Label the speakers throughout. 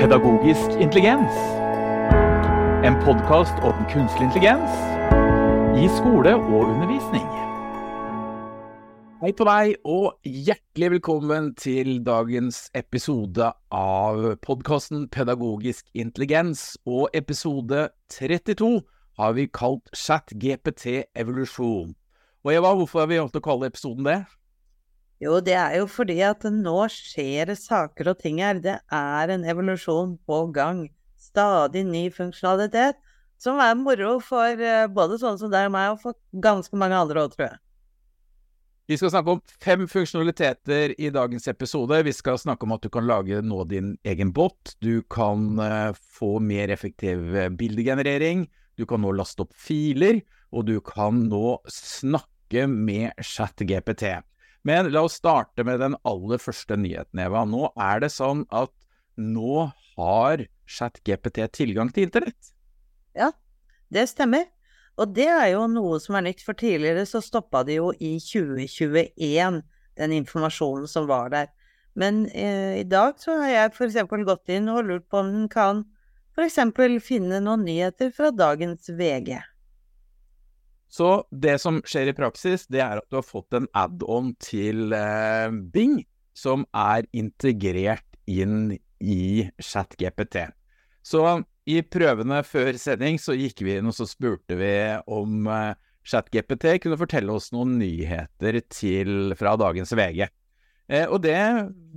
Speaker 1: Pedagogisk intelligens. En podkast om kunstig intelligens i skole og undervisning. Hei på deg, og hjertelig velkommen til dagens episode av podkasten Pedagogisk intelligens. Og episode 32 har vi kalt ChatGPT evolusjon. Og Eva, hvorfor har vi valgt å kalle episoden det?
Speaker 2: Jo, det er jo fordi at nå skjer det saker og ting her. Det er en evolusjon på gang. Stadig ny funksjonalitet. Som er moro for eh, både sånne som deg og meg, og for ganske mange andre òg, tror jeg.
Speaker 1: Vi skal snakke om fem funksjonaliteter i dagens episode. Vi skal snakke om at du kan lage nå din egen bot. Du kan uh, få mer effektiv eh, bildegenerering. Du kan nå laste opp filer. Og du kan nå snakke med ChatGPT. Men la oss starte med den aller første nyheten, Eva. Nå er det sånn at nå har ChatGPT tilgang til internett.
Speaker 2: Ja, det stemmer. Og det er jo noe som er nytt, for tidligere så stoppa det jo i 2021, den informasjonen som var der. Men eh, i dag så har jeg f.eks. gått inn og lurt på om den kan f.eks. finne noen nyheter fra dagens VG.
Speaker 1: Så det som skjer i praksis, det er at du har fått en add-on til eh, Bing som er integrert inn i ChatGPT. Så i prøvene før sending så gikk vi inn og så spurte vi om eh, ChatGPT kunne fortelle oss noen nyheter til, fra dagens VG. Eh, og det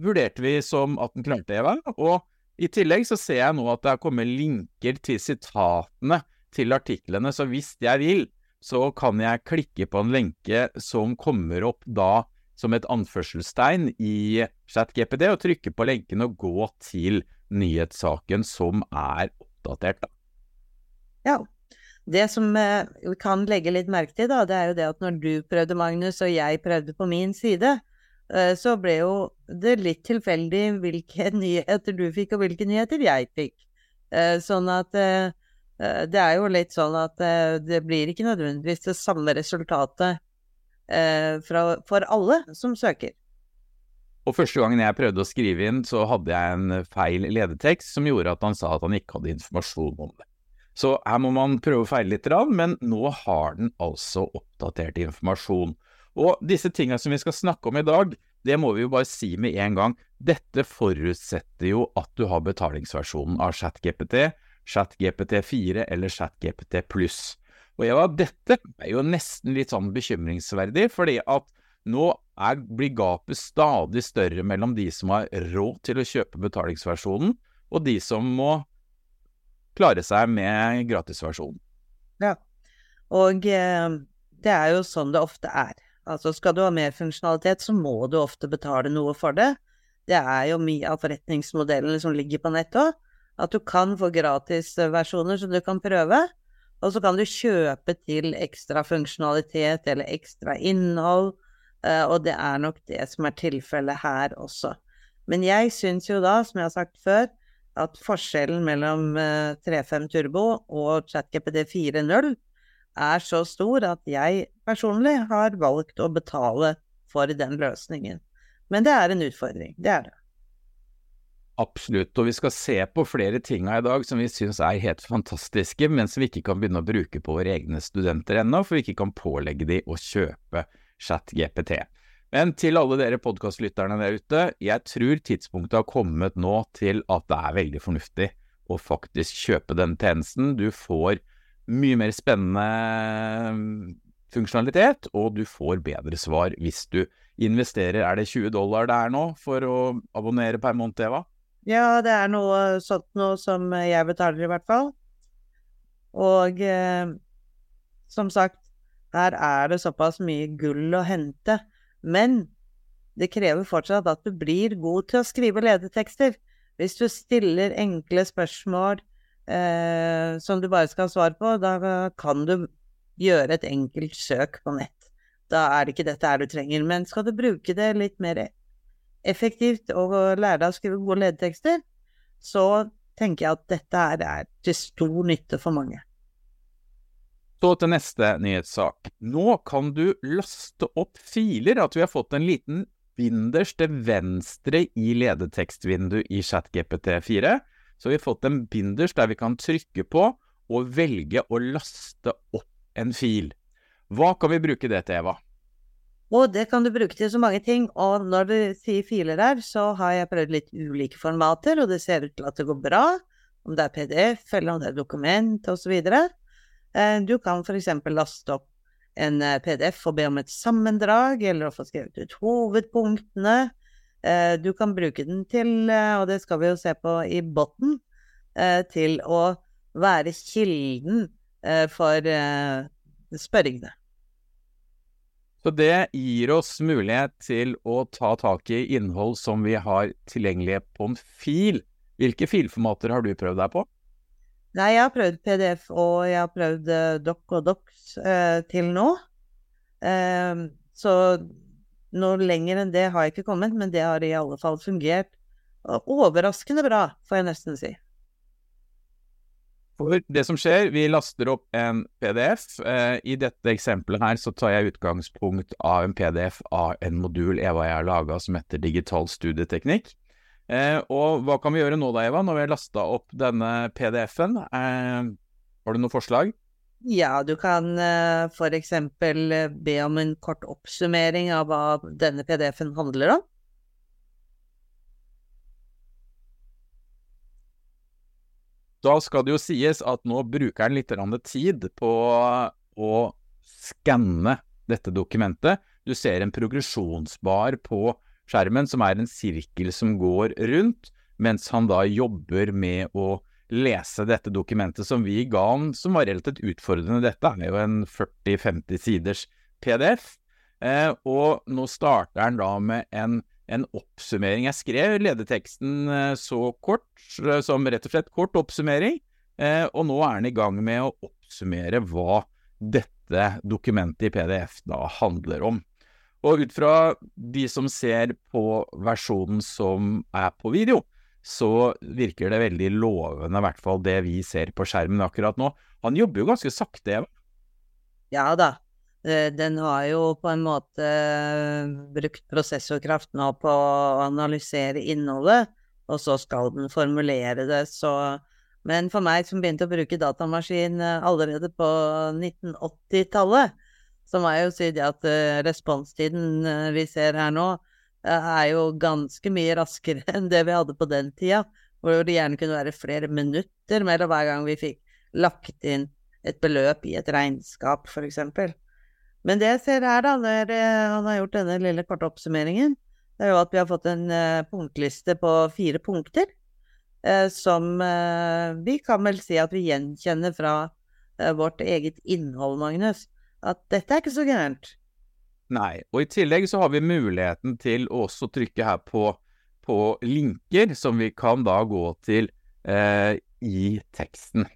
Speaker 1: vurderte vi som at den klarte, Eva. Og i tillegg så ser jeg nå at det har kommet linker til sitatene til artiklene, så hvis jeg vil, så kan jeg klikke på en lenke som kommer opp da som et anførselstegn i ChatGPD, og trykke på lenken og gå til nyhetssaken som er oppdatert. Da.
Speaker 2: Ja. Det som eh, vi kan legge litt merke til, da, det er jo det at når du prøvde, Magnus, og jeg prøvde på min side, eh, så ble jo det litt tilfeldig hvilke nyheter du fikk, og hvilke nyheter jeg fikk. Eh, sånn at det er jo litt sånn at eh, det blir ikke nødvendigvis det samme resultatet eh, for alle som søker.
Speaker 1: Og første gangen jeg prøvde å skrive inn, så hadde jeg en feil ledetekst som gjorde at han sa at han ikke hadde informasjon om det. Så her må man prøve å feile litt, men nå har den altså oppdatert informasjon. Og disse tingene som vi skal snakke om i dag, det må vi jo bare si med en gang. Dette forutsetter jo at du har betalingsversjonen av ChatGPT, ChatGPT4 eller ChatGPT. Og ja, dette er jo nesten litt sånn bekymringsverdig, fordi at nå er, blir gapet stadig større mellom de som har råd til å kjøpe betalingsversjonen, og de som må klare seg med gratisversjonen.
Speaker 2: Ja, og eh, det er jo sånn det ofte er. Altså skal du ha mer funksjonalitet, så må du ofte betale noe for det. Det er jo mye av forretningsmodellen som ligger på nettet òg. At du kan få gratisversjoner som du kan prøve, og så kan du kjøpe til ekstra funksjonalitet eller ekstra innhold, eh, og det er nok det som er tilfellet her også. Men jeg syns jo da, som jeg har sagt før, at forskjellen mellom 3.5 eh, Turbo og ChatGPT 4.0 er så stor at jeg personlig har valgt å betale for den løsningen. Men det er en utfordring, det er det.
Speaker 1: Absolutt, og vi skal se på flere ting i dag som vi syns er helt fantastiske, men som vi ikke kan begynne å bruke på våre egne studenter ennå, for vi ikke kan pålegge de å kjøpe ChatGPT. Men til alle dere podkastlytterne der ute, jeg tror tidspunktet har kommet nå til at det er veldig fornuftig å faktisk kjøpe den tjenesten. Du får mye mer spennende funksjonalitet, og du får bedre svar hvis du investerer. Er det 20 dollar det er nå for å abonnere per måned, Eva?
Speaker 2: Ja, det er noe sånt noe som jeg betaler, i hvert fall. Og eh, som sagt, her er det såpass mye gull å hente. Men det krever fortsatt at du blir god til å skrive ledetekster. Hvis du stiller enkle spørsmål eh, som du bare skal ha svar på, da kan du gjøre et enkelt søk på nett. Da er det ikke dette her du trenger. Men skal du bruke det litt mer effektivt og lære deg å skrive gode ledetekster, så tenker jeg at dette her er til stor nytte for mange.
Speaker 1: Så til neste nyhetssak. Nå kan du laste opp filer. At vi har fått en liten binders til venstre i ledetekstvinduet i ChatGPT4, så vi har fått en binders der vi kan trykke på og velge å laste opp en fil. Hva kan vi bruke det til, Eva?
Speaker 2: Og det kan du bruke til så mange ting. Og når du sier filer her, så har jeg prøvd litt ulike formater, og det ser ut til at det går bra. Om det er PDF, eller om det er dokument, osv. Eh, du kan f.eks. laste opp en eh, PDF og be om et sammendrag, eller å få skrevet ut hovedpunktene. Eh, du kan bruke den til, og det skal vi jo se på i botten, til å være kilden for spørringene.
Speaker 1: Så det gir oss mulighet til å ta tak i innhold som vi har tilgjengelig på en fil. Hvilke filformater har du prøvd deg på?
Speaker 2: Nei, jeg har prøvd PDF, og jeg har prøvd uh, Doc og Docs eh, til nå. Eh, så noe lenger enn det har jeg ikke kommet, men det har i alle fall fungert overraskende bra, får jeg nesten si.
Speaker 1: For det som skjer, vi laster opp en PDF. Eh, I dette eksempelet her så tar jeg utgangspunkt av en PDF av en modul Eva og jeg har laga som heter Digital studieteknikk. Eh, og hva kan vi gjøre nå da, Eva, når vi har lasta opp denne PDF-en? Eh, har du noe forslag?
Speaker 2: Ja, du kan for f.eks. be om en kort oppsummering av hva denne PDF-en handler om.
Speaker 1: Da skal det jo sies at nå bruker han litt tid på å skanne dette dokumentet. Du ser en progresjonsbar på skjermen som er en sirkel som går rundt, mens han da jobber med å lese dette dokumentet som vi ga han, som var relativt utfordrende. Dette er jo en 40-50 siders PDF. Eh, og nå starter han da med en en oppsummering. Jeg skrev lederteksten eh, så kort eh, som rett og slett kort oppsummering, eh, og nå er han i gang med å oppsummere hva dette dokumentet i PDF da handler om. Og ut fra de som ser på versjonen som er på video, så virker det veldig lovende, i hvert fall det vi ser på skjermen akkurat nå. Han jobber jo ganske sakte, Eva?
Speaker 2: Ja da, den har jo på en måte eh, brukt prosessorkraft nå på å analysere innholdet, og så skal den formulere det, så Men for meg som begynte å bruke datamaskin eh, allerede på 1980-tallet, så må jeg jo si det at responstiden vi ser her nå, er jo ganske mye raskere enn det vi hadde på den tida, hvor det gjerne kunne være flere minutter mellom hver gang vi fikk lagt inn et beløp i et regnskap, for eksempel. Men det jeg ser her, da, når eh, han har gjort denne lille korte oppsummeringen, det er jo at vi har fått en uh, punktliste på fire punkter, uh, som vi kan vel si at vi gjenkjenner fra vårt eget innhold, Magnus. At dette er ikke så gærent.
Speaker 1: Nei, og i tillegg så har vi muligheten til å også trykke her på, på linker, som vi kan da gå til i teksten.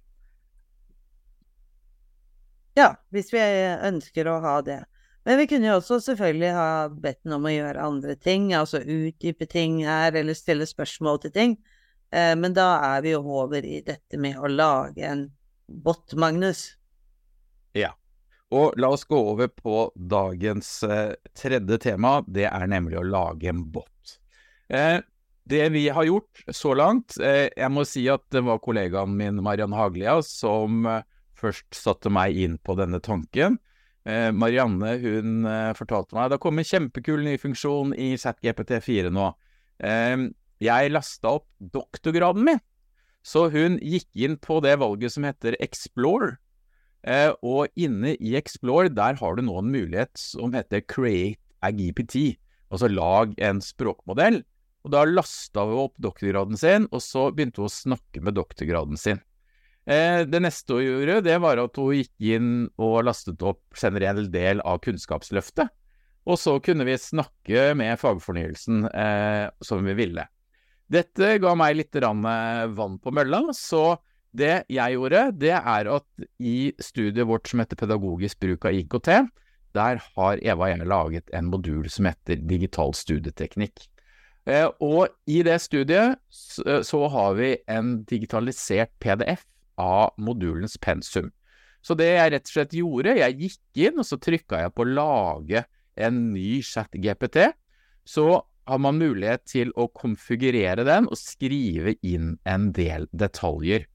Speaker 2: Ja, hvis vi ønsker å ha det. Men vi kunne jo også selvfølgelig ha bedt den om å gjøre andre ting, altså utdype ting her, eller stille spørsmål til ting. Eh, men da er vi jo over i dette med å lage en bot, Magnus.
Speaker 1: Ja. Og la oss gå over på dagens eh, tredje tema. Det er nemlig å lage en bot. Eh, det vi har gjort så langt Jeg må si at det var kollegaen min Mariann Haglia som først satte meg inn på denne tanken. Eh, Marianne hun eh, fortalte meg det har en kjempekul ny funksjon i ZGPT4 nå. Eh, jeg lasta opp doktorgraden min, så hun gikk inn på det valget som heter Explore. Eh, og inne i Explore der har du nå en mulighet som heter Create a GPT, altså lag en språkmodell. Og da lasta hun opp doktorgraden sin, og så begynte hun å snakke med doktorgraden sin. Eh, det neste hun gjorde, det var at hun gikk inn og lastet opp generell del av Kunnskapsløftet. Og så kunne vi snakke med fagfornyelsen eh, som vi ville. Dette ga meg litt vann på mølla, så det jeg gjorde, det er at i studiet vårt som heter Pedagogisk bruk av IKT, der har Eva og laget en modul som heter Digital studieteknikk. Eh, og i det studiet så har vi en digitalisert PDF av modulens pensum. Så det jeg rett og slett gjorde, jeg gikk inn og så trykka jeg på lage en ny chat-GPT. Så har man mulighet til å konfigurere den og skrive inn en del detaljer.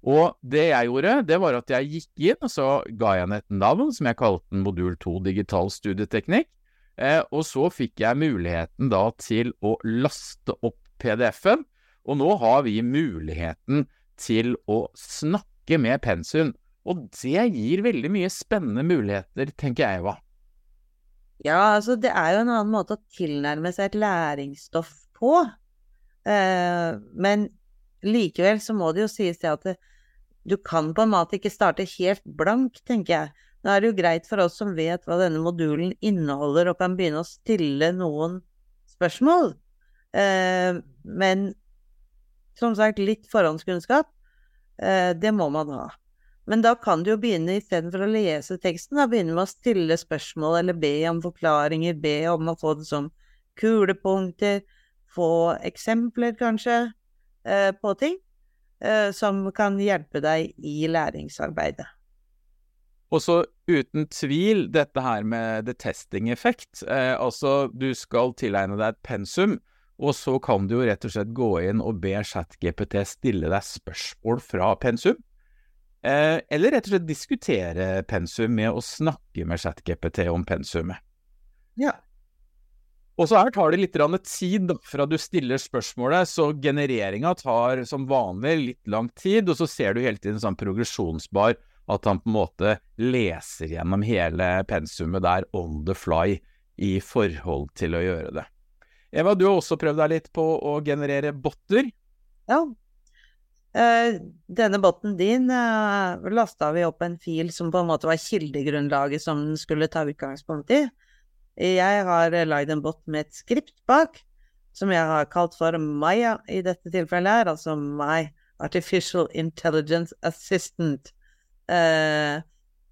Speaker 1: Og det jeg gjorde, det var at jeg gikk inn, og så ga jeg den et navn som jeg kalte den modul 2 digital studieteknikk. Eh, og så fikk jeg muligheten da til å laste opp PDF-en, og nå har vi muligheten til å snakke med pensum. Og det gir veldig mye spennende muligheter, tenker jeg, Eva.
Speaker 2: Ja, altså det er jo en annen måte å tilnærme seg et læringsstoff på. Eh, men likevel så må det jo sies til at det, du kan på en måte ikke starte helt blank, tenker jeg. Nå er det jo greit for oss som vet hva denne modulen inneholder, og kan begynne å stille noen spørsmål. Eh, men som sagt, litt forhåndskunnskap, eh, det må man ha. Men da kan du jo begynne, istedenfor å lese teksten, da begynne med å stille spørsmål eller be om forklaringer, be om å få det som kulepunkter, få eksempler, kanskje, eh, på ting eh, som kan hjelpe deg i læringsarbeidet.
Speaker 1: Og så uten tvil dette her med the testing effect. Eh, altså, du skal tilegne deg et pensum, og så kan du jo rett og slett gå inn og be ChatGPT stille deg spørsmål fra pensum. Eh, eller rett og slett diskutere pensum med å snakke med ChatGPT om pensumet.
Speaker 2: Ja.
Speaker 1: Og så her tar det litt tid fra du stiller spørsmålet, så genereringa tar som vanlig litt lang tid, og så ser du hele tiden sånn progresjonsbar at han på en måte leser gjennom hele pensumet der on the fly i forhold til å gjøre det. Eva, du har også prøvd deg litt på å generere botter.
Speaker 2: Ja. Uh, denne botten din eh, lasta vi opp en fil som på en måte var kildegrunnlaget som den skulle ta utgangspunkt i. Jeg har lagd en bot med et skript bak, som jeg har kalt for Maya i dette tilfellet her, altså My Artificial Intelligence Assistant. Eh,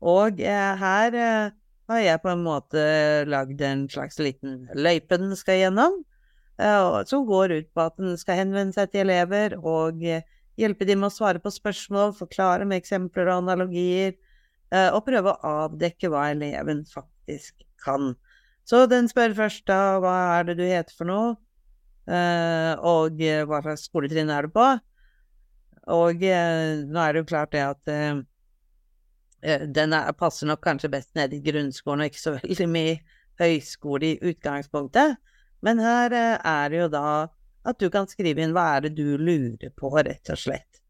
Speaker 2: og eh, her eh, har jeg på en måte lagd en slags liten løype den skal gjennom, eh, som går ut på at den skal henvende seg til elever og eh, hjelpe dem med å svare på spørsmål, forklare med eksempler og analogier, eh, og prøve å avdekke hva eleven faktisk kan. Så den spør først da hva er det du heter for noe, eh, og eh, hva slags skoletrinn er du på. Og eh, nå er det jo klart det at eh, eh den er, passer nok kanskje best nede i grunnskolen, og ikke så veldig mye høyskole i utgangspunktet. Men her eh, er det jo da at du kan skrive inn hva er det du lurer på, rett og slett.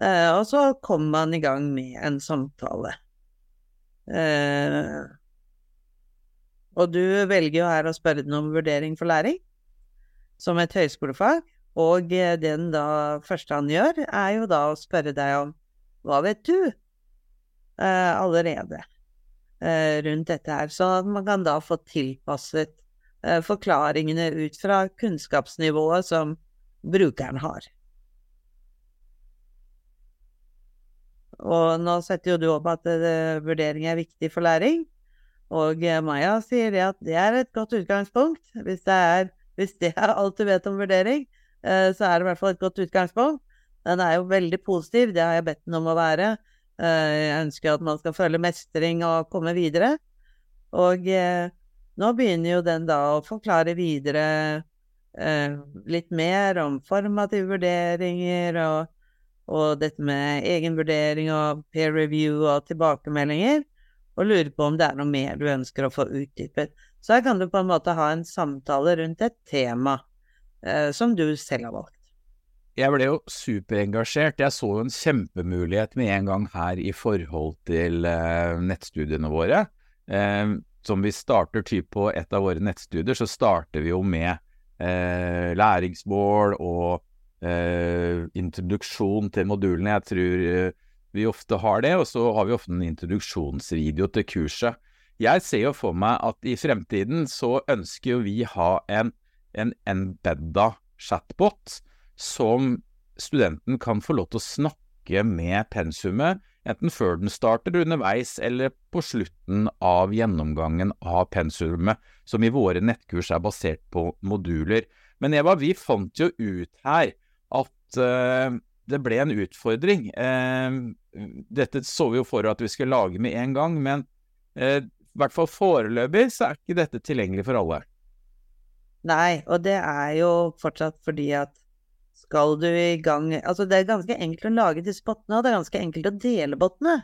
Speaker 2: og så kommer man i gang med en samtale. Eh, og du velger jo her å spørre den om vurdering for læring, som et høyskolefag. Og den da første han gjør, er jo da å spørre deg om hva vet du eh, allerede eh, rundt dette her, at man kan da få tilpasset eh, forklaringene ut fra kunnskapsnivået som brukeren har. Og nå setter jo du opp at uh, vurdering er viktig for læring. Og eh, Maja sier det at det er et godt utgangspunkt. Hvis det er, hvis det er alt du vet om vurdering, eh, så er det i hvert fall et godt utgangspunkt. Den er jo veldig positiv, det har jeg bedt den om å være. Eh, jeg ønsker at man skal føle mestring og komme videre. Og nå begynner jo den da å forklare videre litt mer om formative vurderinger og, og dette med egenvurdering og peer review og tilbakemeldinger og lurer på om det er noe mer du ønsker å få utdypet. Så her kan du på en måte ha en samtale rundt et tema eh, som du selv har valgt.
Speaker 1: Jeg ble jo superengasjert. Jeg så jo en kjempemulighet med en gang her i forhold til eh, nettstudiene våre. Som vi starter typ på et av våre nettstudier, så starter vi jo med eh, læringsmål og eh, introduksjon til modulene. Jeg tror eh, vi ofte har det, og så har vi ofte en introduksjonsvideo til kurset. Jeg ser jo for meg at i fremtiden så ønsker jo vi ha en, en embedda chatbot som studenten kan få lov til å snakke med pensumet, enten før den starter, underveis eller på slutten av gjennomgangen av pensumet, som i våre nettkurs er basert på moduler. Men Eva, vi fant jo ut her at uh, det ble en utfordring. Uh, dette så vi jo for at vi skulle lage med en gang, men uh, i hvert fall foreløpig så er ikke dette tilgjengelig for alle.
Speaker 2: Nei, og det er jo fortsatt fordi at skal du i gang Altså, det er ganske enkelt å lage disse bottene, og det er ganske enkelt å dele bottene.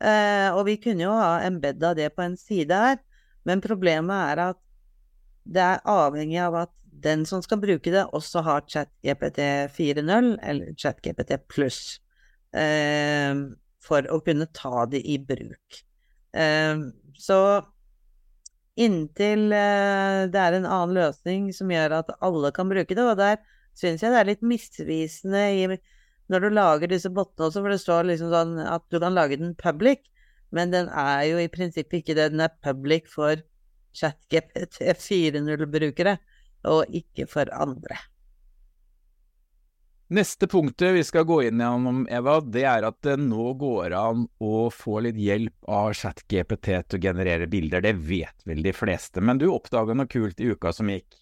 Speaker 2: Eh, og vi kunne jo ha embedda det på en side her, men problemet er at det er avhengig av at den som skal bruke det, også har ChatGPT 4.0 eller ChatGPT pluss eh, for å kunne ta det i bruk. Eh, så inntil eh, det er en annen løsning som gjør at alle kan bruke det, og der syns jeg det er litt misvisende i, når du lager disse bottene også, for det står liksom sånn at du kan lage den public, men den er jo i prinsippet ikke det. Den er public for ChatGPT 4.0-brukere, og ikke for andre.
Speaker 1: Neste punktet vi skal gå inn gjennom, Eva, det er at det nå går an å få litt hjelp av ChatGPT til å generere bilder. Det vet vel de fleste, men du oppdaga noe kult i uka som gikk?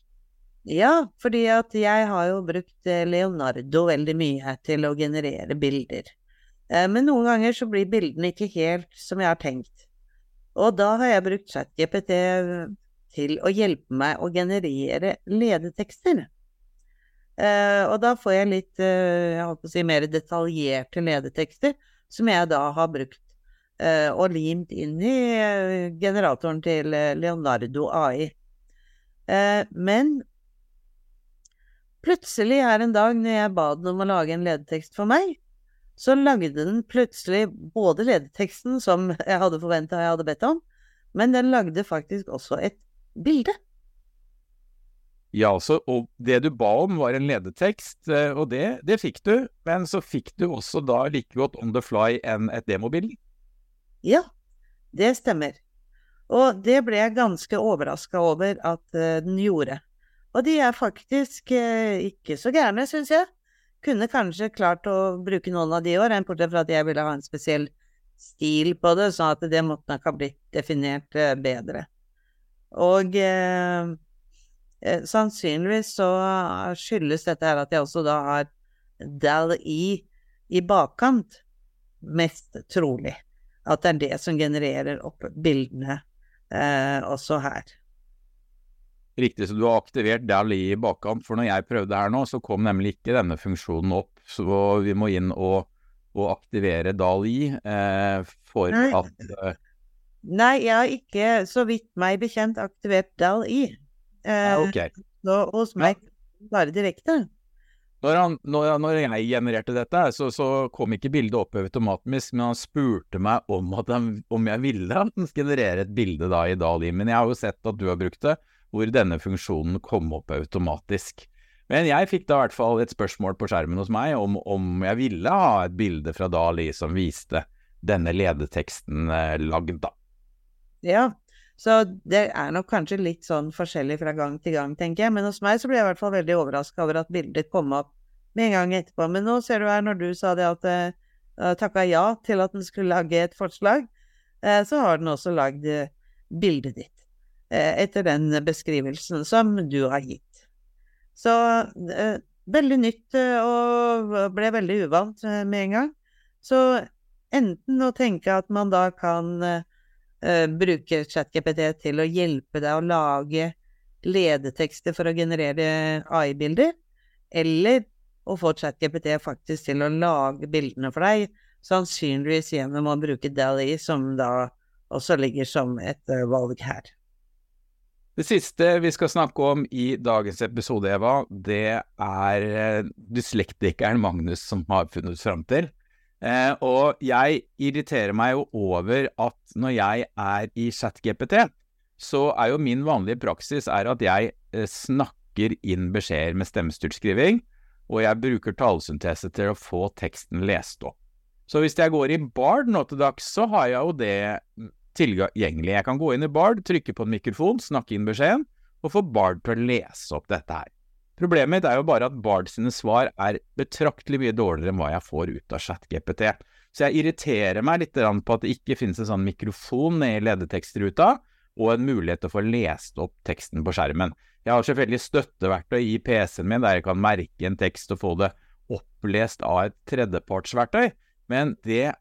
Speaker 2: Ja, fordi at jeg har jo brukt eh, Leonardo veldig mye til å generere bilder. Eh, men noen ganger så blir bildene ikke helt som jeg har tenkt. Og da har jeg brukt ChatGPT til å hjelpe meg å generere ledetekster. Og da får jeg litt jeg holdt på å si, mer detaljerte ledetekster, som jeg da har brukt og limt inn i generatoren til Leonardo AI. men plutselig her en dag når jeg ba den om å lage en ledetekst for meg, så lagde den plutselig både ledeteksten som jeg hadde forventa jeg hadde bedt om, men den lagde faktisk også et bilde.
Speaker 1: Ja, altså, og det du ba om var en ledetekst, eh, og det, det fikk du. Men så fikk du også da like godt on the fly enn et demobilde?
Speaker 2: Ja, det stemmer. Og det ble jeg ganske overraska over at uh, den gjorde. Og de er faktisk eh, ikke så gærne, syns jeg. Kunne kanskje klart å bruke noen av de år, år, bortsett fra at jeg ville ha en spesiell stil på det, sånn at det måtte nok ha blitt definert eh, bedre. Og Eh, sannsynligvis så skyldes dette her at jeg også da har Dal E i bakkant, mest trolig. At det er det som genererer opp bildene eh, også her.
Speaker 1: Riktig, så du har aktivert Dali i bakkant. For når jeg prøvde her nå, så kom nemlig ikke denne funksjonen opp. Så vi må inn og, og aktivere DAL-I eh, for Nei. at eh...
Speaker 2: Nei, jeg har ikke, så vidt meg bekjent, aktivert Dali.
Speaker 1: Eh, ja, okay.
Speaker 2: Så hos meg bare direkte.
Speaker 1: Når, han, når, når, jeg genererte dette, så, så, kom ikke bildet opp automatisk, men han spurte meg om, han, om jeg ville generere et bilde da i Dali. Men jeg har jo sett at du har brukt det, hvor denne funksjonen kom opp automatisk. Men jeg fikk da i hvert fall et spørsmål på skjermen hos meg om, om jeg ville ha et bilde fra Dali som viste denne ledeteksten eh, lagd, da.
Speaker 2: Ja, så det er nok kanskje litt sånn forskjellig fra gang til gang, tenker jeg. Men hos meg så ble jeg i hvert fall veldig overraska over at bildet kom opp med en gang etterpå. Men nå ser du her, når du sa det at uh, takka ja til at den skulle lage et forslag, uh, så har den også lagd uh, bildet ditt. Etter den beskrivelsen som du har gitt. Så veldig nytt og ble veldig uvant med en gang. Så enten å tenke at man da kan bruke ChatGPT til å hjelpe deg å lage ledetekster for å generere AI-bilder, eller å få ChatGPT faktisk til å lage bildene for deg, sannsynligvis gjennom å bruke DALI, som da også ligger som et valg her.
Speaker 1: Det siste vi skal snakke om i dagens episode, Eva, det er uh, dyslektikeren Magnus som har funnet fram til. Eh, og jeg irriterer meg jo over at når jeg er i ChatGPT, så er jo min vanlige praksis at jeg eh, snakker inn beskjeder med stemmestyrt skriving, og jeg bruker talesyntese til å få teksten lest opp. Så hvis jeg går i Bard nå til dags, så har jeg jo det tilgjengelig. Jeg kan gå inn i Bard, trykke på en mikrofon, snakke inn beskjeden, og få Bard til å lese opp dette her. Problemet mitt er jo bare at Bard sine svar er betraktelig mye dårligere enn hva jeg får ut av ChatGPT. Så jeg irriterer meg litt på at det ikke finnes en sånn mikrofon i ledetekstruta, og en mulighet til å få lest opp teksten på skjermen. Jeg har selvfølgelig støtteverktøy i PC-en min der jeg kan merke en tekst og få det opplest av et tredjepartsverktøy, men det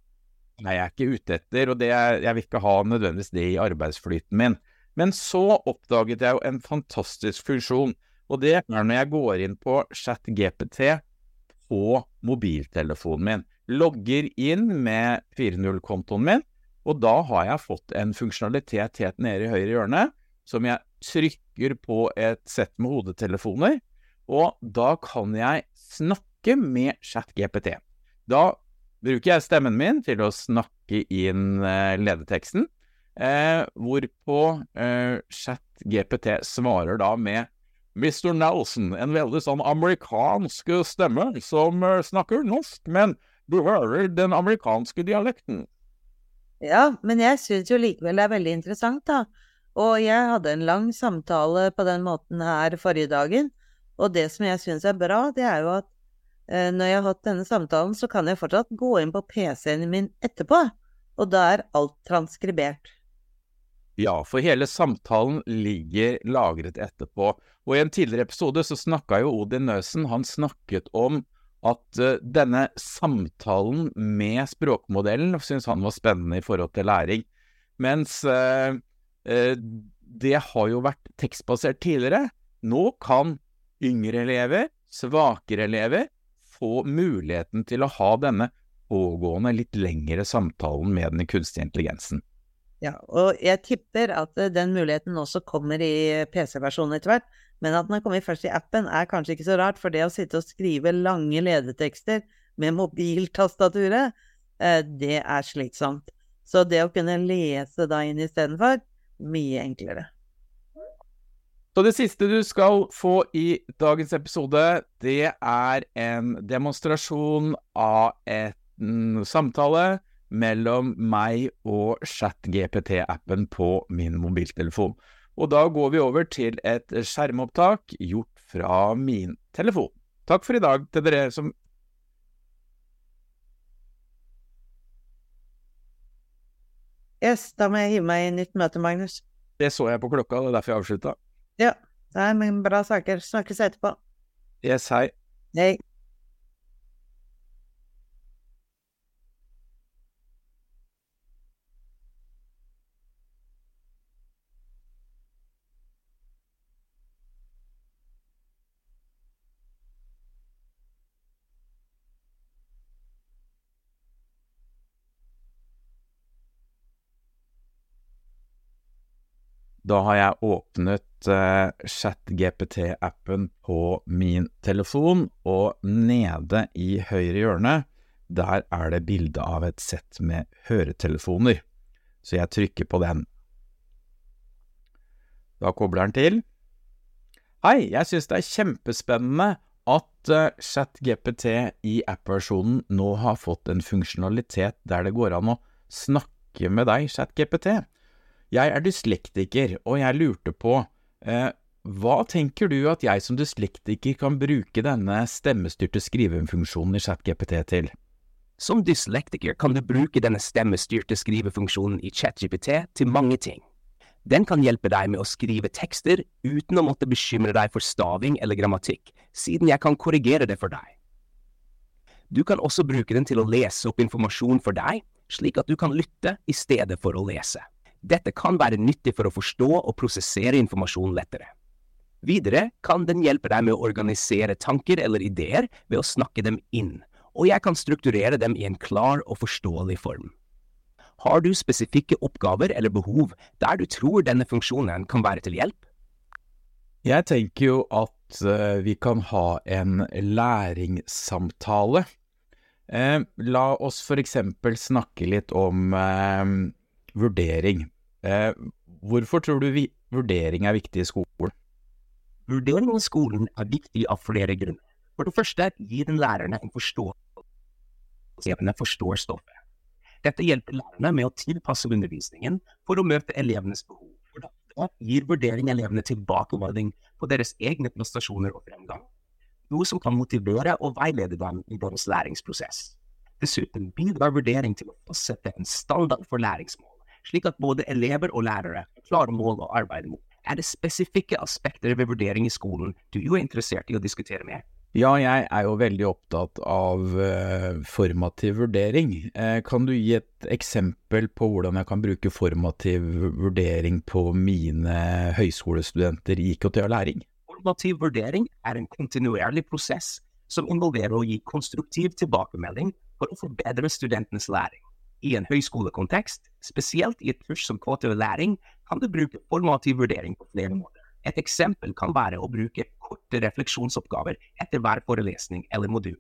Speaker 1: er jeg ikke ute etter, og det, jeg vil ikke ha nødvendigvis det i arbeidsflyten min. Men så oppdaget jeg jo en fantastisk funksjon, og det er når jeg går inn på ChatGPT på mobiltelefonen min. Logger inn med 4.0-kontoen min, og da har jeg fått en funksjonalitet helt nede i høyre hjørne, som jeg trykker på et sett med hodetelefoner, og da kan jeg snakke med ChatGPT. Da bruker jeg stemmen min til å snakke inn eh, ledeteksten, eh, hvorpå eh, ChatGPT svarer da med Mr. Nelson, en veldig sånn amerikansk stemme som eh, snakker norsk, men du hører den amerikanske dialekten.
Speaker 2: Ja, men jeg syns jo likevel det er veldig interessant, da. Og jeg hadde en lang samtale på den måten her forrige dagen, og det som jeg syns er bra, det er jo at når jeg har hatt denne samtalen, så kan jeg fortsatt gå inn på PC-en min etterpå, og da er alt transkribert.
Speaker 1: Ja, for hele samtalen ligger lagret etterpå. Og i en tidligere episode så snakka jo Odin Nøsen, han snakket om at uh, denne samtalen med språkmodellen syntes han var spennende i forhold til læring. Mens uh, uh, det har jo vært tekstbasert tidligere. Nå kan yngre elever, svakere elever, få muligheten til å ha denne pågående litt lengre samtalen med den kunstige intelligensen.
Speaker 2: Ja, og jeg tipper at den muligheten også kommer i PC-versjonen etter hvert. Men at den har kommet først i appen, er kanskje ikke så rart, for det å sitte og skrive lange ledetekster med mobiltastaturet, eh, det er slitsomt. Så det å kunne lese da inn istedenfor, mye enklere.
Speaker 1: Så det siste du skal få i dagens episode, det er en demonstrasjon av en samtale mellom meg og ChatGPT-appen på min mobiltelefon. Og da går vi over til et skjermopptak gjort fra min telefon. Takk for i dag til dere som
Speaker 2: Yes, da må jeg hive meg i nytt møte, Magnus.
Speaker 1: Det så jeg på klokka, det er derfor jeg avslutta.
Speaker 2: Ja. Nei, men bra saker. Snakkes etterpå.
Speaker 1: Yes, hei.
Speaker 2: Hei.
Speaker 1: Da har jeg åpnet uh, ChatGPT-appen på min telefon, og nede i høyre hjørne, der er det bilde av et sett med høretelefoner. Så jeg trykker på den. Da kobler den til. Hei, jeg synes det er kjempespennende at uh, ChatGPT i app-versjonen nå har fått en funksjonalitet der det går an å snakke med deg, ChatGPT. Jeg er dyslektiker, og jeg lurte på, eh, hva tenker du at jeg som dyslektiker kan bruke denne stemmestyrte skrivefunksjonen i ChatGPT til?
Speaker 3: Som dyslektiker kan du bruke denne stemmestyrte skrivefunksjonen i ChatGPT til mange ting. Den kan hjelpe deg med å skrive tekster uten å måtte bekymre deg for staving eller grammatikk, siden jeg kan korrigere det for deg. Du kan også bruke den til å lese opp informasjon for deg, slik at du kan lytte i stedet for å lese. Dette kan være nyttig for å forstå og prosessere informasjon lettere. Videre kan den hjelpe deg med å organisere tanker eller ideer ved å snakke dem inn, og jeg kan strukturere dem i en klar og forståelig form. Har du spesifikke oppgaver eller behov der du tror denne funksjonen kan være til hjelp?
Speaker 1: Jeg tenker jo at uh, vi kan ha en læringssamtale. Uh, la oss for eksempel snakke litt om uh, vurdering. Eh, hvorfor tror du vi, vurdering er viktig i skolen?
Speaker 3: Vurdering i skolen er viktig av flere grunner. For det første gir den lærerne en forståelse elevene forstår stoffet. Dette hjelper lærerne med å tilpasse undervisningen for å møte elevenes behov. For det gir vurdering elevene tilbakemelding på deres egne prestasjoner og fremgang, noe som kan motivere og veilede dem i deres læringsprosess. Dessuten bidrar vurdering til å fastsette en standard for læringsmål slik at både elever og lærere klarer mål å arbeide mot. Er det spesifikke aspekter ved vurdering i skolen du er interessert i å diskutere mer?
Speaker 1: Ja, jeg er jo veldig opptatt av uh, formativ vurdering. Uh, kan du gi et eksempel på hvordan jeg kan bruke formativ vurdering på mine høyskolestudenter i IKT og læring?
Speaker 3: Formativ vurdering er en kontinuerlig prosess som involverer å gi konstruktiv tilbakemelding for å forbedre studentenes læring. I en høyskolekontekst, spesielt i et kurs som KTV-læring, kan du bruke formativ vurdering på flere måter. Et eksempel kan være å bruke korte refleksjonsoppgaver etter hver forelesning eller modul.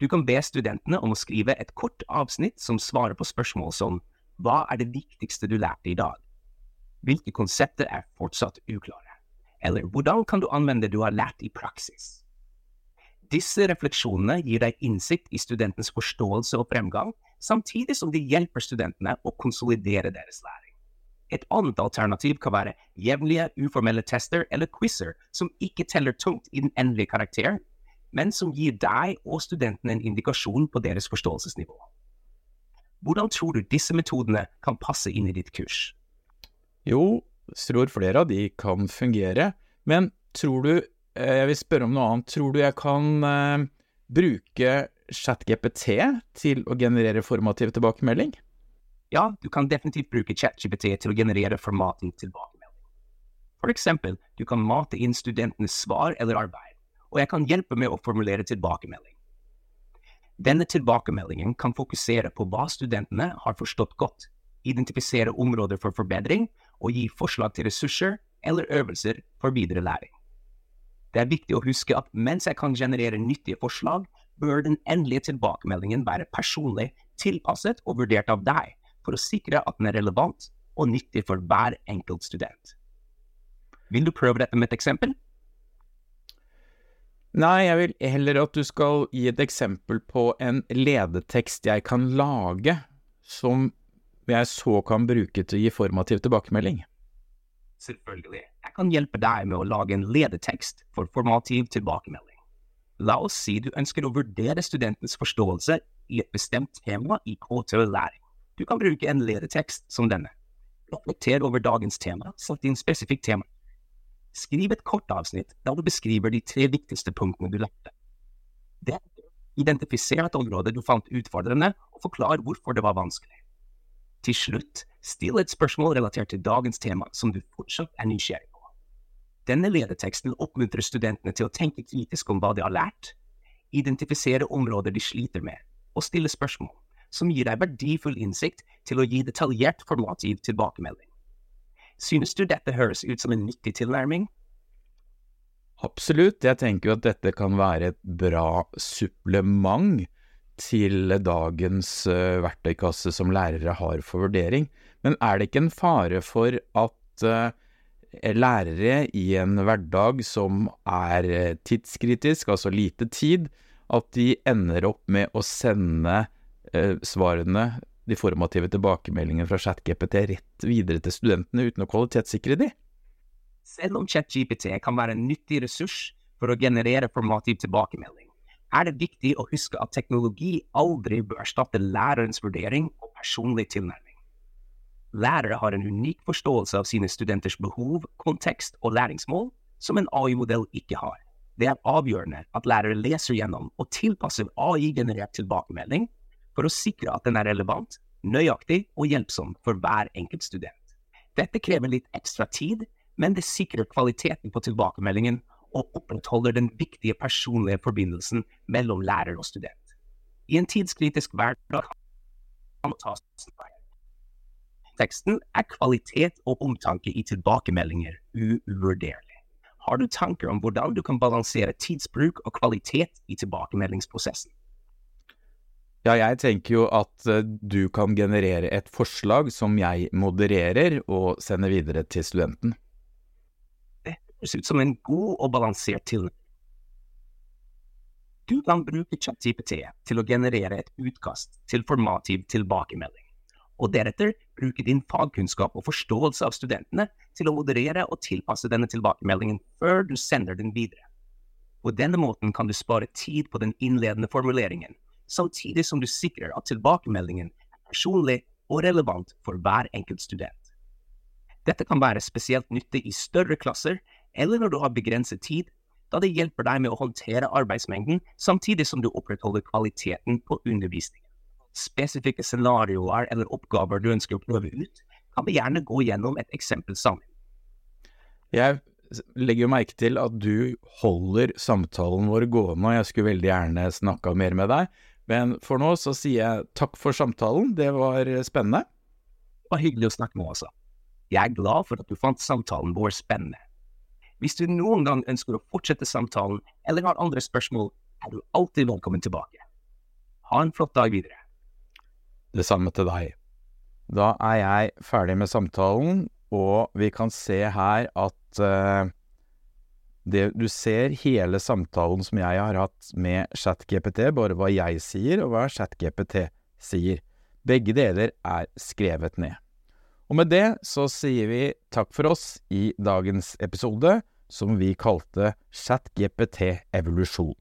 Speaker 3: Du kan be studentene om å skrive et kort avsnitt som svarer på spørsmål som Hva er det viktigste du lærte i dag? Hvilke konsepter er fortsatt uklare? Eller hvordan kan du anvende det du har lært i praksis? Disse refleksjonene gir deg innsikt i studentens forståelse og fremgang, samtidig som de hjelper studentene å konsolidere deres læring. Et annet alternativ kan være jevnlige, uformelle tester eller quizer som ikke teller tungt i den endelige karakter, men som gir deg og studentene en indikasjon på deres forståelsesnivå. Hvordan tror du disse metodene kan passe inn i ditt kurs?
Speaker 1: Jo, tror flere av de kan fungere, men tror du, eh, jeg vil spørre om noe annet, tror du jeg kan eh, bruke ChatGPT til å generere formativ tilbakemelding?
Speaker 3: Ja, du kan definitivt bruke ChatGPT til å generere formativ tilbakemelding. For eksempel, du kan mate inn studentenes svar eller arbeid, og jeg kan hjelpe med å formulere tilbakemelding. Denne tilbakemeldingen kan fokusere på hva studentene har forstått godt, identifisere områder for forbedring og gi forslag til ressurser eller øvelser for videre læring. Det er viktig å huske at mens jeg kan generere nyttige forslag, bør den endelige tilbakemeldingen være personlig, tilpasset og vurdert av deg, for å sikre at den er relevant og nyttig for hver enkelt student. Vil du prøve dette med et eksempel?
Speaker 1: Nei, jeg vil heller at du skal gi et eksempel på en ledetekst jeg kan lage, som jeg så kan bruke til å gi formativ tilbakemelding.
Speaker 3: Selvfølgelig. Jeg kan hjelpe deg med å lage en ledetekst for formativ tilbakemelding. La oss si du ønsker å vurdere studentens forståelse i et bestemt tema i KTØ-læring. Du kan bruke en ledertekst som denne. Reflekter over dagens tema, satt inn spesifikt tema. Skriv et kort avsnitt der du beskriver de tre viktigste punktene du lærte. Identifiser et område du fant utfordrende, og forklar hvorfor det var vanskelig. Til slutt, still et spørsmål relatert til dagens tema som du fortsatt er nysgjerrig. Denne lederteksten oppmuntrer studentene til å tenke kritisk om hva de har lært, identifisere områder de sliter med, og stille spørsmål som gir deg verdifull innsikt til å gi detaljert formativ tilbakemelding. Synes du dette høres ut som en nyttig tilnærming?
Speaker 1: Absolutt, jeg tenker jo at dette kan være et bra supplement til dagens uh, verktøykasse som lærere har for vurdering. Men er det ikke en fare for at uh, lærere i en hverdag som er uh, tidskritisk, altså lite tid, at de ender opp med å sende eh, svarene, de formative tilbakemeldingene fra ChatGPT rett videre til studentene uten å kvalitetssikre de?
Speaker 3: Selv om ChatGPT kan være en nyttig ressurs for å generere formativ tilbakemelding, er det viktig å huske at teknologi aldri bør erstatte lærerens vurdering og personlig tilnærming. Lærere har en unik forståelse av sine studenters behov, kontekst og læringsmål som en AI-modell ikke har. Det er avgjørende at lærere leser gjennom og tilpasser AI-generert tilbakemelding for å sikre at den er relevant, nøyaktig og hjelpsom for hver enkelt student. Dette krever litt ekstra tid, men det sikrer kvaliteten på tilbakemeldingen og opprettholder den viktige personlige forbindelsen mellom lærer og student. I en tidskritisk hverdag kan man ta feil. Teksten er kvalitet og omtanke i tilbakemeldinger uvurderlig. Har du tanker om hvordan du kan balansere tidsbruk og kvalitet i tilbakemeldingsprosessen?
Speaker 1: Ja, jeg tenker jo at eh, du kan generere et forslag som jeg modererer og sender videre til studenten.
Speaker 3: Det høres ut som en god og balansert tilnærming. Du kan bruke ChatGPT til å generere et utkast til formativ tilbakemelding, og deretter bruke din fagkunnskap og forståelse av studentene til å moderere og tilpasse denne tilbakemeldingen før du sender den videre. På denne måten kan du spare tid på den innledende formuleringen samtidig som du sikrer at tilbakemeldingen er personlig og relevant for hver enkelt student. Dette kan være spesielt nyttig i større klasser eller når du har begrenset tid, da det hjelper deg med å håndtere arbeidsmengden, samtidig som du opprettholder kvaliteten på undervisningen. Spesifikke scenarioer eller oppgaver du ønsker å prøve ut, kan vi gjerne gå gjennom et eksempel sammen.
Speaker 1: Jeg legger merke til at du holder samtalen vår gående, og jeg skulle veldig gjerne snakka mer med deg, men for nå så sier jeg takk for samtalen, det var spennende.
Speaker 3: Det var hyggelig å snakke med altså. Jeg er glad for at du fant samtalen vår spennende. Hvis du noen gang ønsker å fortsette samtalen, eller har andre spørsmål, er du alltid velkommen tilbake. Ha en flott dag videre.
Speaker 1: Det samme til deg. Da er jeg ferdig med samtalen, og vi kan se her at uh, det, du ser hele samtalen som jeg har hatt med ChatGPT, bare hva jeg sier og hva ChatGPT sier. Begge deler er skrevet ned. Og med det så sier vi takk for oss i dagens episode, som vi kalte ChatGPT evolusjon.